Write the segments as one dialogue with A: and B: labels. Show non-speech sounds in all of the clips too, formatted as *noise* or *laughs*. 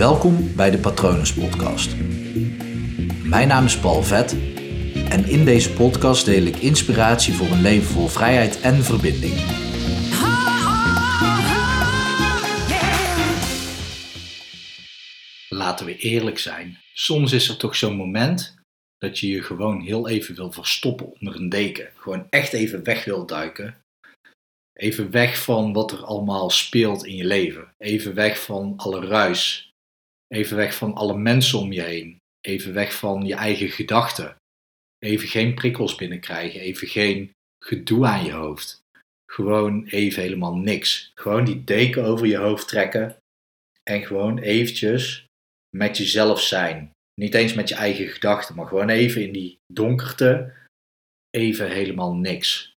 A: Welkom bij de Patronus Podcast. Mijn naam is Paul Vet en in deze podcast deel ik inspiratie voor een leven vol vrijheid en verbinding. Laten we eerlijk zijn, soms is er toch zo'n moment dat je je gewoon heel even wil verstoppen onder een deken. Gewoon echt even weg wil duiken Even weg van wat er allemaal speelt in je leven. Even weg van alle ruis. Even weg van alle mensen om je heen. Even weg van je eigen gedachten. Even geen prikkels binnenkrijgen. Even geen gedoe aan je hoofd. Gewoon even helemaal niks. Gewoon die deken over je hoofd trekken. En gewoon eventjes met jezelf zijn. Niet eens met je eigen gedachten, maar gewoon even in die donkerte. Even helemaal niks.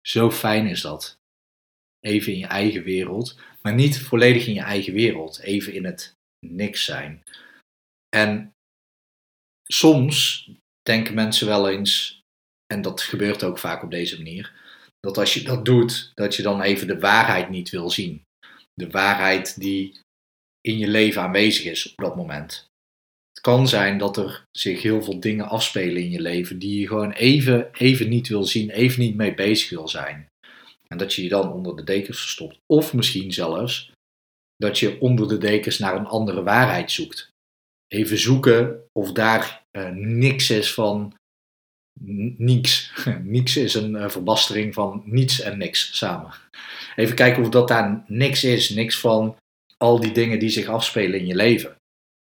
A: Zo fijn is dat even in je eigen wereld, maar niet volledig in je eigen wereld, even in het niks zijn. En soms denken mensen wel eens, en dat gebeurt ook vaak op deze manier, dat als je dat doet, dat je dan even de waarheid niet wil zien. De waarheid die in je leven aanwezig is op dat moment. Het kan zijn dat er zich heel veel dingen afspelen in je leven die je gewoon even, even niet wil zien, even niet mee bezig wil zijn. En dat je je dan onder de dekens verstopt. Of misschien zelfs dat je onder de dekens naar een andere waarheid zoekt. Even zoeken of daar uh, niks is van niks. *laughs* niks is een uh, verbastering van niets en niks samen. Even kijken of dat daar niks is. Niks van al die dingen die zich afspelen in je leven.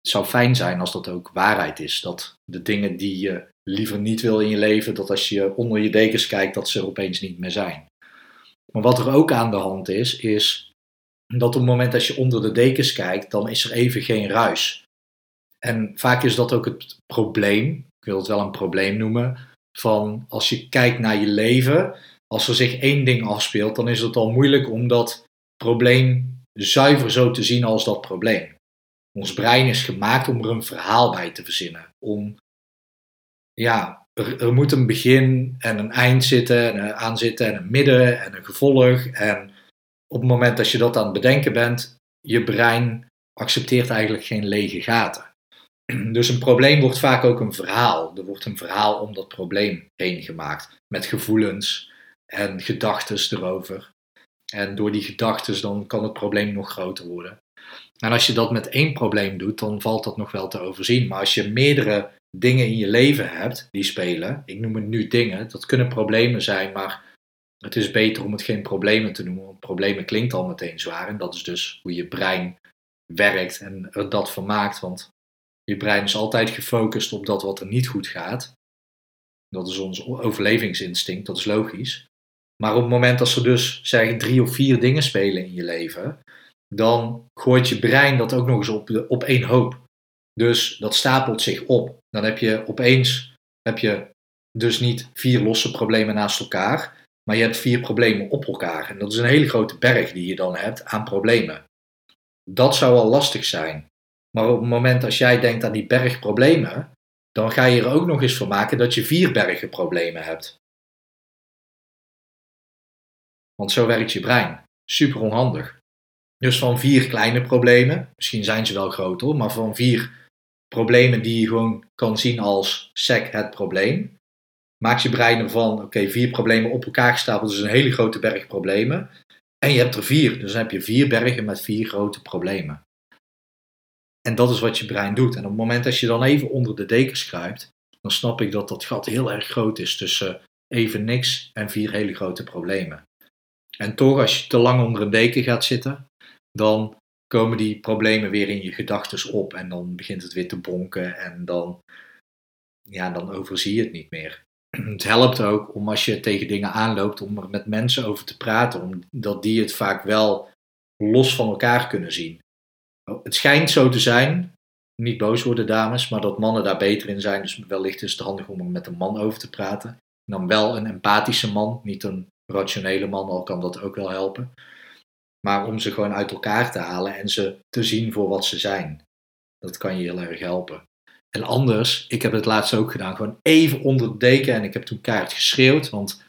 A: Het zou fijn zijn als dat ook waarheid is. Dat de dingen die je liever niet wil in je leven, dat als je onder je dekens kijkt, dat ze opeens niet meer zijn. Maar wat er ook aan de hand is, is dat op het moment dat je onder de dekens kijkt, dan is er even geen ruis. En vaak is dat ook het probleem, ik wil het wel een probleem noemen, van als je kijkt naar je leven, als er zich één ding afspeelt, dan is het al moeilijk om dat probleem zuiver zo te zien als dat probleem. Ons brein is gemaakt om er een verhaal bij te verzinnen, om ja, er, moet een begin en een eind zitten, en aan zitten en een midden en een gevolg. En op het moment dat je dat aan het bedenken bent, je brein accepteert eigenlijk geen lege gaten. *clears throat* Dus een probleem wordt vaak ook een verhaal. Er wordt een verhaal om dat probleem heen gemaakt. Met gevoelens en gedachten erover. En door die gedachten dan kan het probleem nog groter worden. En als je dat met één probleem doet, dan valt dat nog wel te overzien. Maar als je meerdere dingen in je leven hebt die spelen, ik noem het nu dingen, dat kunnen problemen zijn, maar het is beter om het geen problemen te noemen, want problemen klinkt al meteen zwaar en dat is dus hoe je brein werkt en er dat van maakt, want je brein is altijd gefocust op dat wat er niet goed gaat. Dat is ons overlevingsinstinct, dat is logisch. Maar op het moment dat er dus zeg drie of vier dingen spelen in je leven, dan gooit je brein dat ook nog eens op, op één hoop. Dus dat stapelt zich op. Dan heb je opeens heb je dus niet vier losse problemen naast elkaar, maar je hebt vier problemen op elkaar. En dat is een hele grote berg die je dan hebt aan problemen. Dat zou al lastig zijn. Maar op het moment als jij denkt aan die berg problemen, dan ga je er ook nog eens van maken dat je vier bergen problemen hebt. Want zo werkt je brein. Super onhandig. Dus van vier kleine problemen, misschien zijn ze wel groter, maar van vier problemen die je gewoon kan zien als sec het probleem. Maak je brein ervan, oké, vier problemen op elkaar gestapeld, dus een hele grote berg problemen. En je hebt er vier, dus dan heb je vier bergen met vier grote problemen. En dat is wat je brein doet. En op het moment dat je dan even onder de dekens kruipt, dan snap ik dat dat gat heel erg groot is tussen even niks en vier hele grote problemen. En toch, als je te lang onder een deken gaat zitten, dan komen die problemen weer in je gedachten op en dan begint het weer te bonken en dan, ja, dan overzie je het niet meer. *clears throat* Het helpt ook om als je tegen dingen aanloopt om er met mensen over te praten, omdat die het vaak wel los van elkaar kunnen zien. Het schijnt zo te zijn, niet boos worden dames, maar dat mannen daar beter in zijn, dus wellicht is het handig om er met een man over te praten. En dan wel een empathische man, niet een rationele man, al kan dat ook wel helpen. Maar om ze gewoon uit elkaar te halen en ze te zien voor wat ze zijn. Dat kan je heel erg helpen. En anders, ik heb het laatst ook gedaan, gewoon even onder de deken en ik heb toen keihard geschreeuwd, want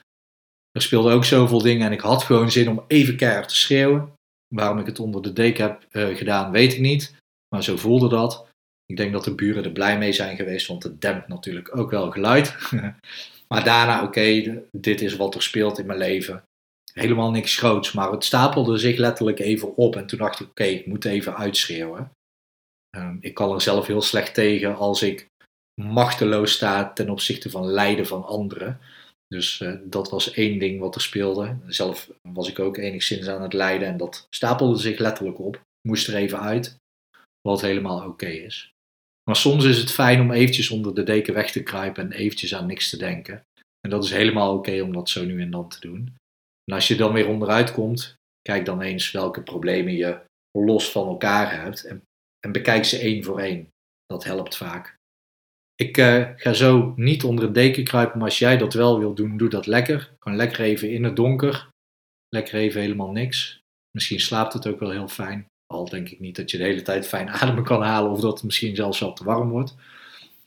A: er speelden ook zoveel dingen en ik had gewoon zin om even keihard te schreeuwen. Waarom ik het onder de deken heb uh, gedaan, weet ik niet. Maar zo voelde dat. Ik denk dat de buren er blij mee zijn geweest, want het dempt natuurlijk ook wel geluid. *laughs* maar daarna, oké, dit is wat er speelt in mijn leven. Helemaal niks groots, maar het stapelde zich letterlijk even op. En toen dacht ik, oké, ik moet even uitschreeuwen. Um, ik kan er zelf heel slecht tegen als ik machteloos sta ten opzichte van lijden van anderen. Dus uh, dat was één ding wat er speelde. Zelf was ik ook enigszins aan het lijden en dat stapelde zich letterlijk op. Moest er even uit, wat helemaal oké is. Maar soms is het fijn om eventjes onder de deken weg te kruipen en eventjes aan niks te denken. En dat is helemaal oké om dat zo nu en dan te doen. En als je dan weer onderuit komt, kijk dan eens welke problemen je los van elkaar hebt en, en bekijk ze één voor één. Dat helpt vaak. Ik uh, ga zo niet onder een deken kruipen, maar als jij dat wel wil doen, doe dat lekker. Gewoon lekker even in het donker. Lekker even helemaal niks. Misschien slaapt het ook wel heel fijn. Al denk ik niet dat je de hele tijd fijn *laughs* ademen kan halen of dat het misschien zelfs wel te warm wordt.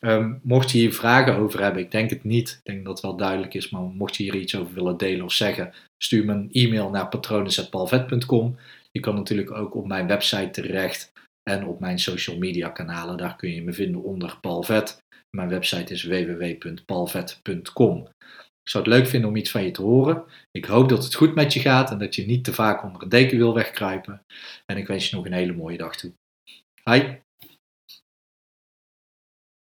A: Um, mocht je hier vragen over hebben, ik denk het niet. Ik denk dat het wel duidelijk is, maar mocht je hier iets over willen delen of zeggen, stuur me een e-mail naar patronen.palvet.com. Je kan natuurlijk ook op mijn website terecht en op mijn social media kanalen. Daar kun je me vinden onder Palvet. Mijn website is www.palvet.com. Ik zou het leuk vinden om iets van je te horen. Ik hoop dat het goed met je gaat en dat je niet te vaak onder een deken wil wegkruipen. En ik wens je nog een hele mooie dag toe. Hoi!